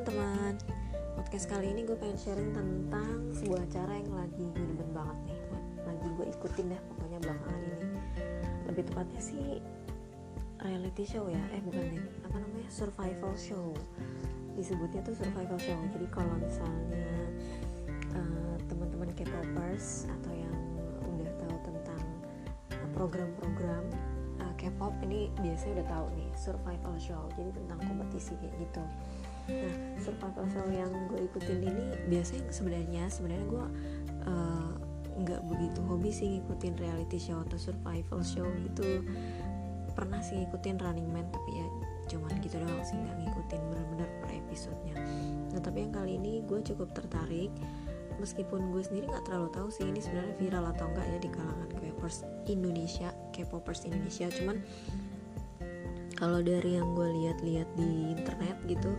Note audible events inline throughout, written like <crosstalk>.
teman-teman. Podcast kali ini gue pengen sharing tentang sebuah acara yang lagi gue banget nih. Lagi gue ikutin deh pokoknya belakangan ini. Lebih tepatnya sih reality show ya. Eh bukan nih, apa namanya, survival show. Disebutnya tuh survival show. Jadi kalau misalnya uh, teman-teman K-popers Atau yang udah tahu tentang program-program uh, K-pop ini biasanya udah tahu nih survival show. Jadi tentang kompetisi kayak gitu nah survival show yang gue ikutin ini biasanya sebenarnya sebenarnya gue uh, nggak begitu hobi sih ngikutin reality show atau survival show gitu. Pernah sih ngikutin Running Man tapi ya cuman gitu doang sih nggak ngikutin bener-bener per episodenya. Nah tapi yang kali ini gue cukup tertarik meskipun gue sendiri nggak terlalu tahu sih ini sebenarnya viral atau enggak ya di kalangan K-popers Indonesia K-popers Indonesia. Cuman kalau dari yang gue lihat-lihat di internet gitu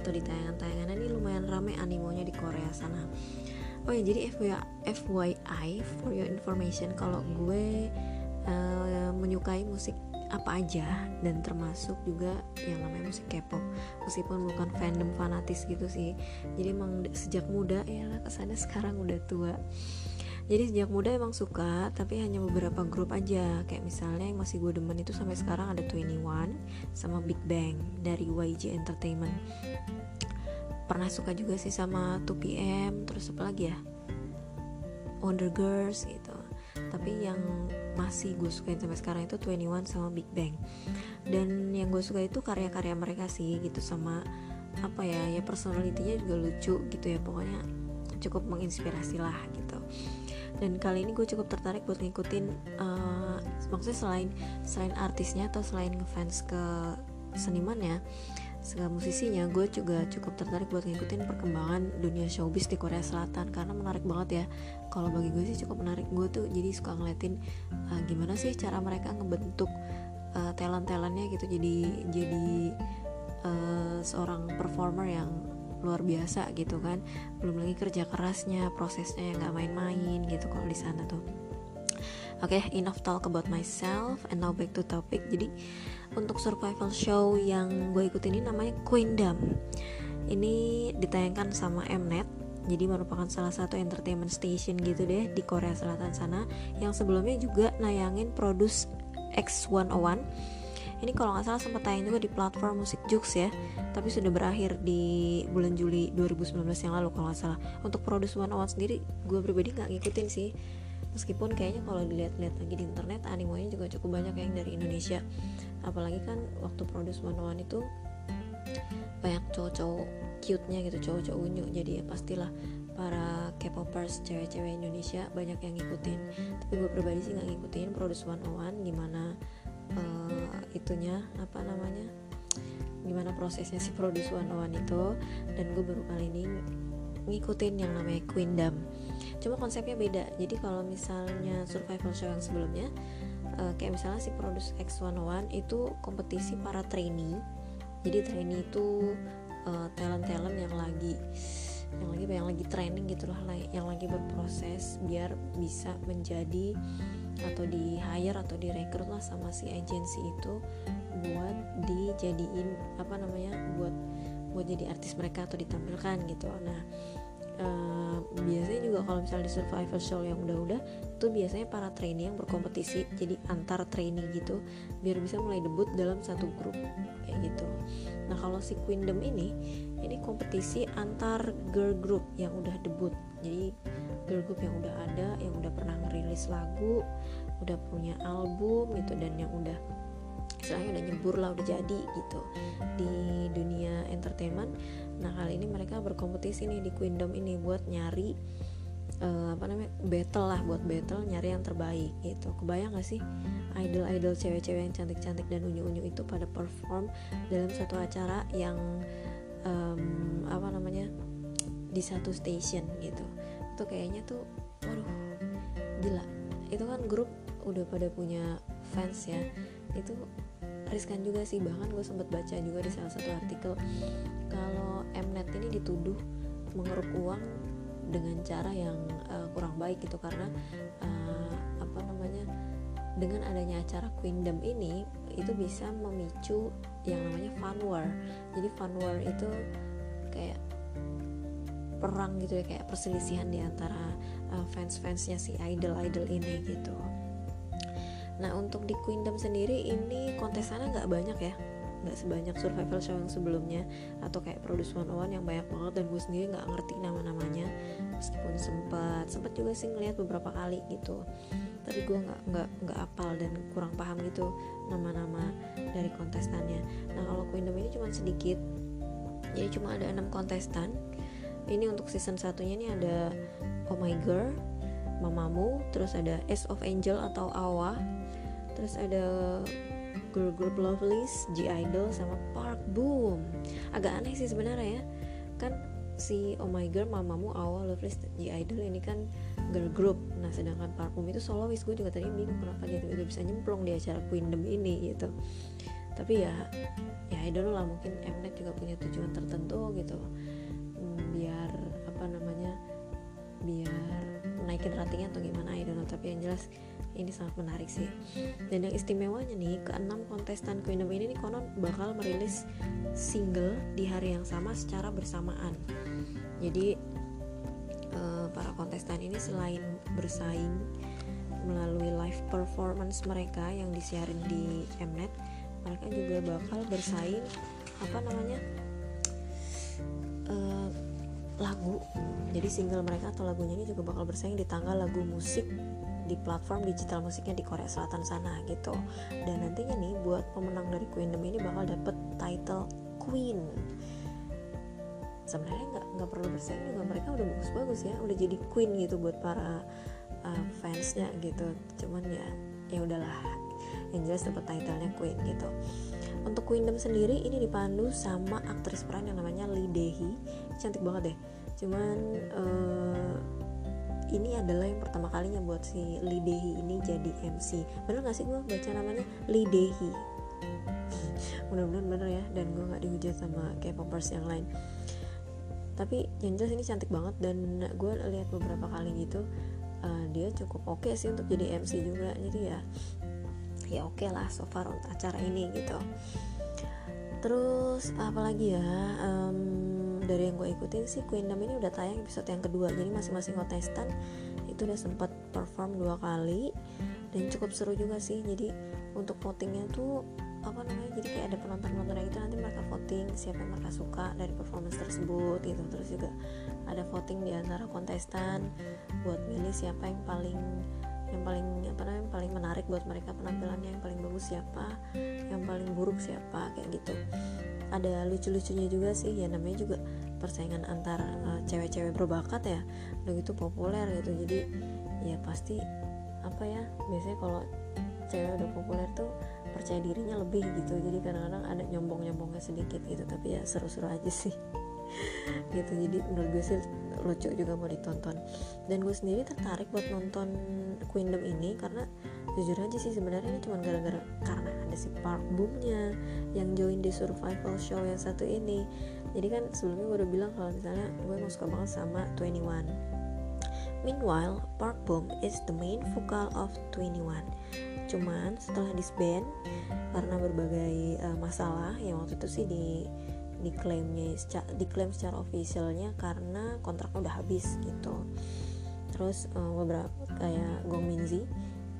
atau di tayangan-tayangan ini lumayan rame animonya di Korea sana. Oh ya jadi FYI, for your information kalau gue uh, menyukai musik apa aja dan termasuk juga yang namanya musik K-pop meskipun bukan fandom fanatis gitu sih. Jadi emang sejak muda ya kesannya sekarang udah tua jadi sejak muda emang suka tapi hanya beberapa grup aja. Kayak misalnya yang masih gue demen itu sampai sekarang ada 21 sama Big Bang dari YG Entertainment. Pernah suka juga sih sama 2PM terus apa lagi ya? Wonder Girls gitu. Tapi yang masih gue sukain sampai sekarang itu 21 sama Big Bang. Dan yang gue suka itu karya-karya mereka sih gitu sama apa ya ya personalitinya juga lucu gitu ya. Pokoknya cukup menginspirasi lah gitu dan kali ini gue cukup tertarik buat ngikutin uh, maksudnya selain selain artisnya atau selain ngefans ke senimannya segala musisinya gue juga cukup tertarik buat ngikutin perkembangan dunia showbiz di Korea Selatan. Karena menarik banget ya. Kalau bagi gue sih cukup menarik. Gue tuh jadi suka ngeliatin uh, gimana sih cara mereka ngebentuk uh, talent talentnya gitu. Jadi jadi uh, seorang performer yang luar biasa gitu kan belum lagi kerja kerasnya prosesnya yang nggak main-main gitu kalau di sana tuh Oke, okay, enough talk about myself and now back to topic. Jadi untuk survival show yang gue ikutin ini namanya Queendom. Ini ditayangkan sama Mnet. Jadi merupakan salah satu entertainment station gitu deh di Korea Selatan sana yang sebelumnya juga nayangin Produce X101. Ini kalau nggak salah sempat tayang juga di platform musik Jux ya, tapi sudah berakhir di bulan Juli 2019 yang lalu kalau nggak salah. Untuk Produce 101 sendiri, gue pribadi nggak ngikutin sih. Meskipun kayaknya kalau dilihat-lihat lagi di internet animonya juga cukup banyak yang dari Indonesia. Apalagi kan waktu produce one one itu banyak cowok-cowok cute-nya gitu cowok-cowok unyu. Jadi ya pastilah para K-popers cewek-cewek Indonesia banyak yang ngikutin. Tapi gue pribadi sih nggak ngikutin produce one one gimana uh, itunya apa namanya gimana prosesnya si produce one one itu dan gue baru kali ini ngikutin yang namanya Queendom cuma konsepnya beda. Jadi kalau misalnya survival show yang sebelumnya uh, kayak misalnya si Produce X101 itu kompetisi para trainee. Jadi trainee itu uh, talent-talent yang lagi yang lagi yang lagi training gitu lah yang lagi berproses biar bisa menjadi atau di hire atau direkrut lah sama si agensi itu buat dijadiin apa namanya buat buat jadi artis mereka atau ditampilkan gitu. Nah uh, biasanya juga kalau misalnya di survival show yang udah-udah itu biasanya para trainee yang berkompetisi. Jadi antar trainee gitu biar bisa mulai debut dalam satu grup kayak gitu. Nah kalau si Queendom ini ini kompetisi antar girl group yang udah debut. Jadi girl group yang udah ada yang udah pernah ngerilis lagu udah punya album gitu dan yang udah istilahnya udah nyebur lah udah jadi gitu di dunia entertainment. Nah kali ini mereka berkompetisi nih di Queendom ini buat nyari uh, apa namanya battle lah buat battle nyari yang terbaik gitu. Kebayang gak sih? Idol idol cewek-cewek yang cantik-cantik dan unyu-unyu itu pada perform dalam satu acara yang um, apa namanya di satu station gitu. Itu kayaknya tuh waduh gila. Itu kan grup udah pada punya fans ya. Itu riskan juga sih. Bahkan gue sempat baca juga di salah satu artikel kalau Mnet ini dituduh mengeruk uang dengan cara yang uh, kurang baik gitu. Karena uh, apa namanya dengan adanya acara Queendom ini itu bisa memicu yang namanya fun war. Jadi fun war itu kayak perang gitu ya kayak perselisihan di antara uh, fans-fansnya si idol-idol ini gitu. Nah untuk di Queendom sendiri ini kontesannya nggak banyak ya nggak sebanyak survival show yang sebelumnya atau kayak Produce 101 yang banyak banget dan gue sendiri nggak ngerti nama-namanya meskipun sempat sempat juga sih ngeliat beberapa kali gitu. Tapi gue nggak nggak nggak apal dan kurang paham gitu nama-nama dari kontestannya. Nah kalau Queendom ini cuma sedikit jadi cuma ada enam kontestan. Ini untuk season satunya ini ada Oh My Girl Mamamu terus ada Ace of Angel atau Awa terus ada girl group Lovelies, G Idol sama Park Boom. Agak aneh sih sebenarnya ya. Kan si Oh My Girl, Mamamu, Awal, Lovelies, G Idol ini kan girl group. Nah, sedangkan Park Boom itu solois. Gue juga tadi bingung kenapa dia tiba bisa nyemplung di acara Queendom ini gitu. Tapi ya ya I don't know lah mungkin Mnet juga punya tujuan tertentu gitu. Hmm, biar apa namanya? biar naikin ratingnya atau gimana I don't know. Tapi yang jelas ini sangat menarik sih. Dan yang istimewanya nih keenam kontestan Queendom ini nih konon bakal merilis single di hari yang sama secara bersamaan. Jadi uh, para kontestan ini selain bersaing melalui live performance mereka yang disiarin di Mnet mereka juga bakal bersaing apa namanya lagu. Jadi single mereka atau lagunya ini juga bakal bersaing di tanggal lagu musik di platform digital musiknya di Korea Selatan sana gitu. Dan nantinya nih buat pemenang dari Queendom ini bakal dapet title Queen. Sebenarnya nggak nggak perlu bersaing juga mereka udah bagus-bagus ya udah jadi queen gitu buat para uh, fansnya gitu. Cuman ya ya udahlah yang jelas dapat titlenya queen gitu. Untuk Queendom sendiri ini dipandu sama aktris peran yang namanya Lee Dehi cantik banget deh cuman uh, ini adalah yang pertama kalinya buat si Lee Dehi ini jadi MC bener gak sih gue baca namanya? Lee Dehi mudah-mudahan <laughs> bener ya dan gue nggak dihujat sama kayak popers yang lain. Tapi yang jelas ini cantik banget dan gue lihat beberapa kali gitu uh, dia cukup oke okay sih untuk jadi MC juga. Jadi ya ya oke okay lah so far untuk acara ini gitu. Terus apalagi ya? Um, dari yang gue ikutin sih Queendom ini udah tayang episode yang kedua. Jadi masing-masing kontestan itu udah sempat perform dua kali dan cukup seru juga sih. Jadi untuk votingnya tuh apa namanya jadi kayak ada penonton-penonton gitu nanti mereka voting siapa yang mereka suka dari performance tersebut gitu. Terus juga ada voting di antara kontestan buat milih siapa yang paling yang paling apa namanya paling menarik buat mereka penampilannya yang paling bagus siapa? Yang paling buruk siapa? Kayak gitu. Ada lucu-lucunya juga sih ya namanya juga persaingan antar uh, cewek-cewek berbakat ya. Udah gitu populer gitu. Jadi ya pasti apa ya biasanya kalau cewek udah populer tuh percaya dirinya lebih gitu. Jadi kadang-kadang ada nyombong-nyombongnya sedikit gitu. Tapi ya seru-seru aja sih. <laughs> Gitu. Jadi menurut gue sih lucu juga mau ditonton dan gue sendiri tertarik buat nonton Queendom ini karena jujur aja sih sebenarnya ini cuma gara-gara karena ada si Park Boomnya yang join di survival show yang satu ini. Jadi kan sebelumnya gue udah bilang kalau misalnya gue emang suka banget sama 21 Meanwhile, Park Boom is the main vocal of 21 cuman setelah disband karena berbagai uh, masalah yang waktu itu sih di diklaimnya diklaim secara officialnya karena kontraknya udah habis gitu terus uh, beberapa kayak Gong Minzy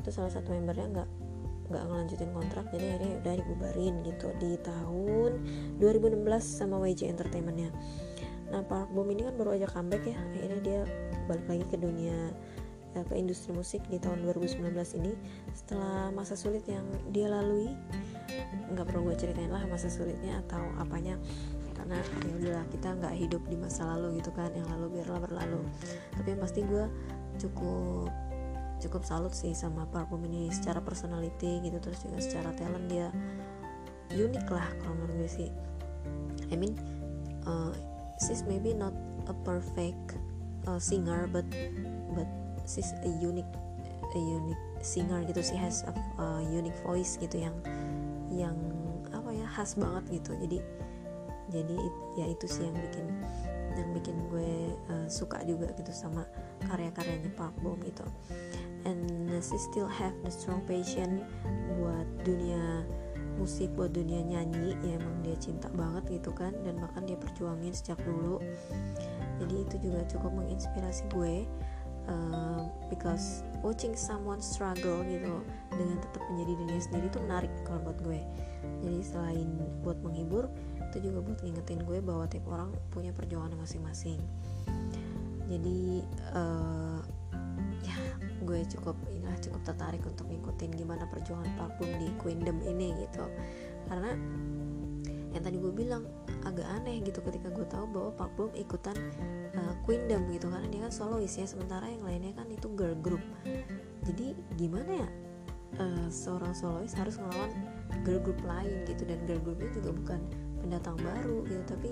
itu salah satu membernya nggak nggak ngelanjutin kontrak jadi akhirnya udah dibubarin gitu di tahun 2016 sama YG Entertainmentnya. Nah Park Bom ini kan baru aja comeback ya akhirnya dia balik lagi ke dunia ya, ke industri musik di tahun 2019 ini. Setelah masa sulit yang dia lalui nggak perlu gue ceritain lah masa sulitnya atau apanya karena ya udahlah kita nggak hidup di masa lalu gitu kan yang lalu biarlah berlalu. Tapi yang pasti gue cukup cukup salut sih sama Parfum ini secara personality gitu terus juga secara talent dia unik lah kalau menurut gue sih. I mean uh, she's maybe not a perfect uh, singer but but she's a unique a unique singer gitu. Sih has a, a unique voice gitu yang yang apa ya khas banget gitu. Jadi jadi ya itu sih yang bikin yang bikin gue uh, suka juga gitu sama karya-karyanya Park Bom gitu and she still have the strong passion buat dunia musik buat dunia nyanyi. Ya emang dia cinta banget gitu kan. Dan bahkan dia perjuangin sejak dulu. Jadi itu juga cukup menginspirasi gue uh, because watching someone struggle gitu dengan tetap menjadi dirinya sendiri itu menarik kalau buat gue. Jadi selain buat menghibur itu juga buat ngingetin gue bahwa tiap orang punya perjuangan masing-masing. Jadi uh, ya gue cukup inilah cukup tertarik untuk ngikutin gimana perjuangan Parfum di Queendom ini gitu. Karena yang tadi gue bilang agak aneh gitu ketika gue tahu bahwa Parfum ikutan uh, Queendom gitu. Karena dia kan solois ya sementara yang lainnya kan itu girl group. Jadi gimana ya uh, seorang solois harus ngelawan girl group lain gitu. Dan girl groupnya juga bukan pendatang baru gitu. Tapi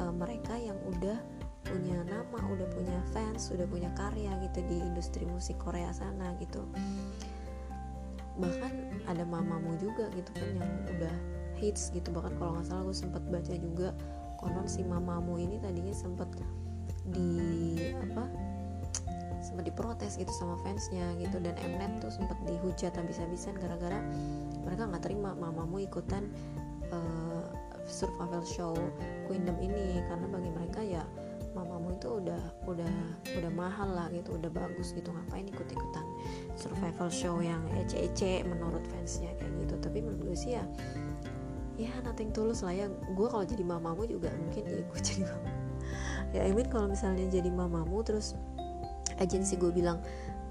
uh, mereka yang udah punya nama udah punya fans udah punya karya gitu di industri musik Korea sana gitu. Bahkan ada mamamu juga gitu kan yang udah hits gitu. Bahkan kalau nggak salah gue sempat baca juga konon si mamamu ini tadinya sempat di apa sempat diprotes gitu sama fansnya gitu. Dan Mnet tuh sempat dihujat habis-habisan gara-gara mereka nggak terima mamamu ikutan uh, survival show Queendom ini. Karena bagi mereka ya mamamu itu udah udah udah mahal lah gitu udah bagus gitu. Ngapain ikut ikutan survival show yang ece-ece menurut fansnya kayak gitu. Tapi menurut gue sih ya ya nothing tulus lah ya. Gue kalau jadi mamamu juga mungkin ya gue <laughs> jadi mama ya I mean kalau misalnya jadi mamamu terus agensi gue bilang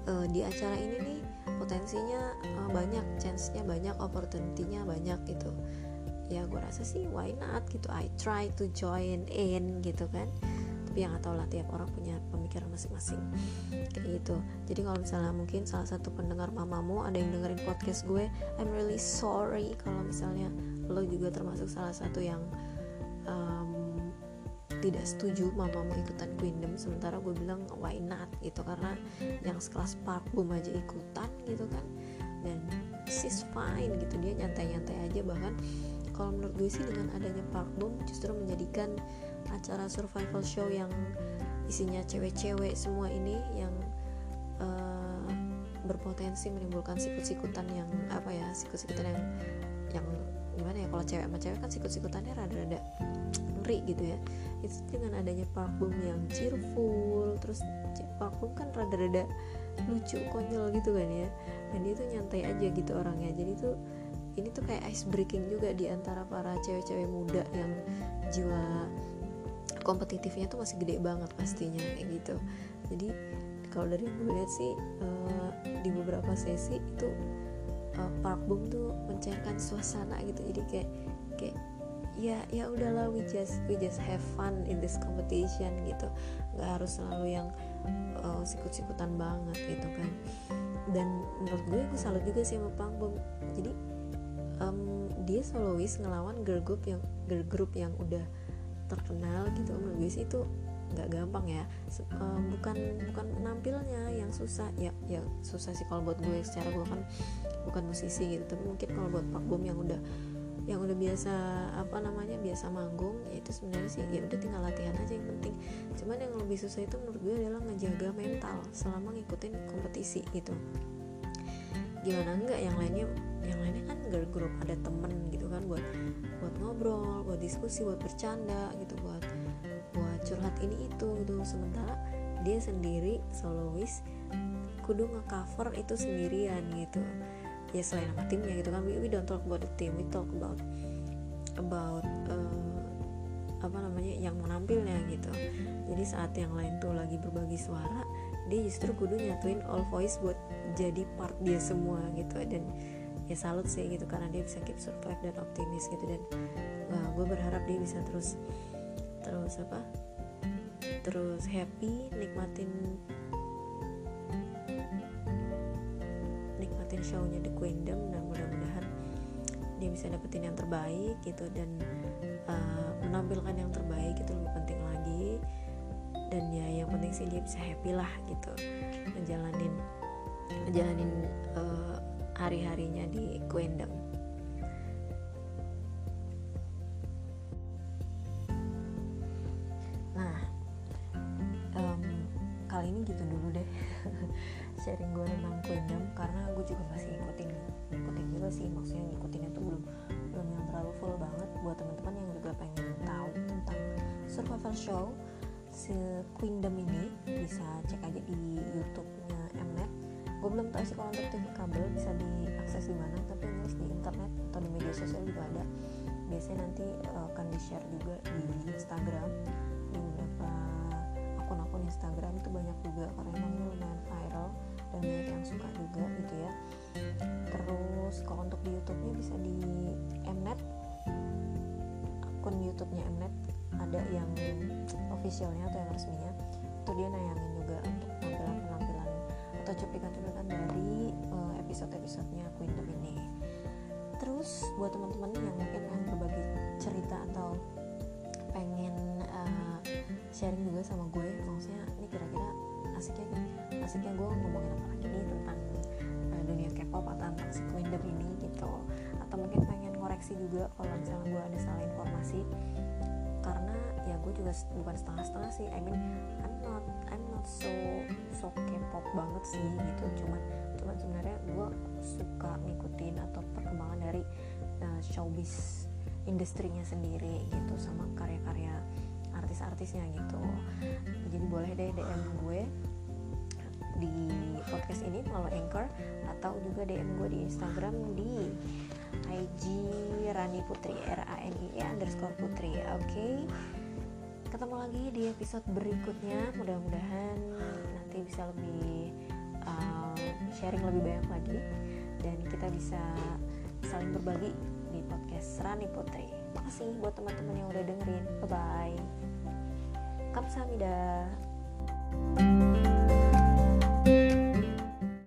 e, di acara ini nih potensinya uh, banyak chance-nya banyak opportunity-nya banyak gitu ya gue rasa sih why not gitu. I try to join in gitu kan. Tapi yang atau lah tiap orang punya pemikiran masing-masing. Kayak gitu. Jadi kalau misalnya mungkin salah satu pendengar mamamu ada yang dengerin podcast gue I'm really sorry kalau misalnya lo juga termasuk salah satu yang um, tidak setuju mamamu ikutan Queendom. Sementara gue bilang why not gitu. Karena yang sekelas Park Boom aja ikutan gitu kan. Dan she's fine gitu. Dia nyantai-nyantai aja bahkan kalau menurut gue sih dengan adanya Park Boom justru menjadikan acara survival show yang isinya cewek-cewek semua ini yang uh, berpotensi menimbulkan sikut-sikutan yang apa ya sikut-sikutan yang yang gimana ya kalau cewek sama cewek kan sikut-sikutannya rada-rada ngeri gitu ya. Itu dengan adanya parfum yang cheerful terus parfum kan rada-rada lucu konyol gitu kan ya. Dan dia tuh nyantai aja gitu orangnya. Jadi tuh ini tuh kayak ice breaking juga di antara para cewek-cewek muda yang jiwa kompetitifnya tuh masih gede banget pastinya kayak gitu. Jadi kalau dari gue lihat sih uh, di beberapa sesi itu uh, Park Bom tuh mencairkan suasana gitu. Jadi kayak kayak ya ya udahlah we just we just have fun in this competition gitu. Nggak harus selalu yang uh, sikut-sikutan banget gitu kan. Dan menurut gue gue salut juga sih sama Park Bom jadi um, dia solois ngelawan girl group yang girl group yang udah terkenal gitu. Menurut gue sih itu nggak gampang ya. Um, bukan bukan penampilnya yang susah. Ya ya susah sih kalau buat gue secara gue kan bukan musisi gitu. Tapi mungkin kalau buat Pak Bom yang udah yang udah biasa apa namanya biasa manggung ya itu sebenarnya sih ya udah tinggal latihan aja yang penting. Cuman yang lebih susah itu menurut gue adalah ngejaga mental selama ngikutin kompetisi gitu. Gimana enggak yang lainnya yang lainnya kan girl group ada temen gitu kan buat buat ngobrol buat diskusi buat bercanda gitu buat buat curhat ini itu gitu. Sementara dia sendiri solois kudu ngecover itu sendirian gitu. Ya selain sama timnya gitu kan. We, we don't talk about the team. We talk about about uh, apa namanya yang menampilnya gitu. Jadi saat yang lain tuh lagi berbagi suara dia justru kudu nyatuin all voice buat jadi part dia semua gitu. Dan ya salut sih gitu karena dia bisa keep survive dan optimis gitu. Dan wah gue berharap dia bisa terus terus apa terus happy nikmatin nikmatin shownya The Queendom. Dan mudah-mudahan dia bisa dapetin yang terbaik gitu dan uh, menampilkan yang terbaik itu lebih penting lagi. Dan ya yang penting sih dia bisa happy lah gitu ngejalanin ngejalanin uh, hari-harinya di Queendom nah kali ini gitu dulu deh. <laughs> Sharing gue tentang Queendom karena gue juga masih ngikutin ngikutin juga sih. Maksudnya ngikutin itu belum useful banget. Buat teman-teman yang juga pengen tahu tentang survival show si Queendom ini bisa cek aja di YouTube-nya. Gue belum tahu sih kalau untuk TV kabel bisa diakses di mana, tapi ini di internet atau di media sosial juga ada. Biasanya nanti uh, akan di share juga di Instagram di beberapa akun-akun Instagram itu banyak juga karena emang lumayan viral dan banyak yang suka juga gitu ya. Terus kalau untuk di YouTube-nya bisa di Mnet akun YouTube-nya Mnet ada yang officialnya atau yang resminya itu dia nayangin juga untuk atau cuplikan-cuplikan dari uh, episode-episodenya Queendom ini. Terus buat teman-teman yang mungkin pengen berbagi cerita atau pengen uh, sharing juga sama gue maksudnya ini kira-kira asiknya asiknya gue ngomongin apa lagi nih tentang uh, dunia K-pop atau tentang si Queendom ini gitu. Atau mungkin pengen koreksi juga kalau misalnya gue ada salah informasi. Karena ya gue juga bukan setengah-setengah sih I mean I'm not so so K-pop banget sih gitu cuman cuman sebenarnya gue suka ngikutin atau perkembangan dari uh, showbiz industrinya sendiri gitu sama karya-karya artis-artisnya gitu jadi boleh deh DM gue di podcast ini melalui Anchor atau juga DM gue di Instagram di IG Rani Putri R A N I E underscore Putri oke okay? Ketemu lagi di episode berikutnya. Mudah-mudahan nanti bisa lebih uh, sharing lebih banyak lagi. Dan kita bisa saling berbagi di podcast Rani Putri. Makasih buat teman-teman yang udah dengerin. Bye bye kamsahamnida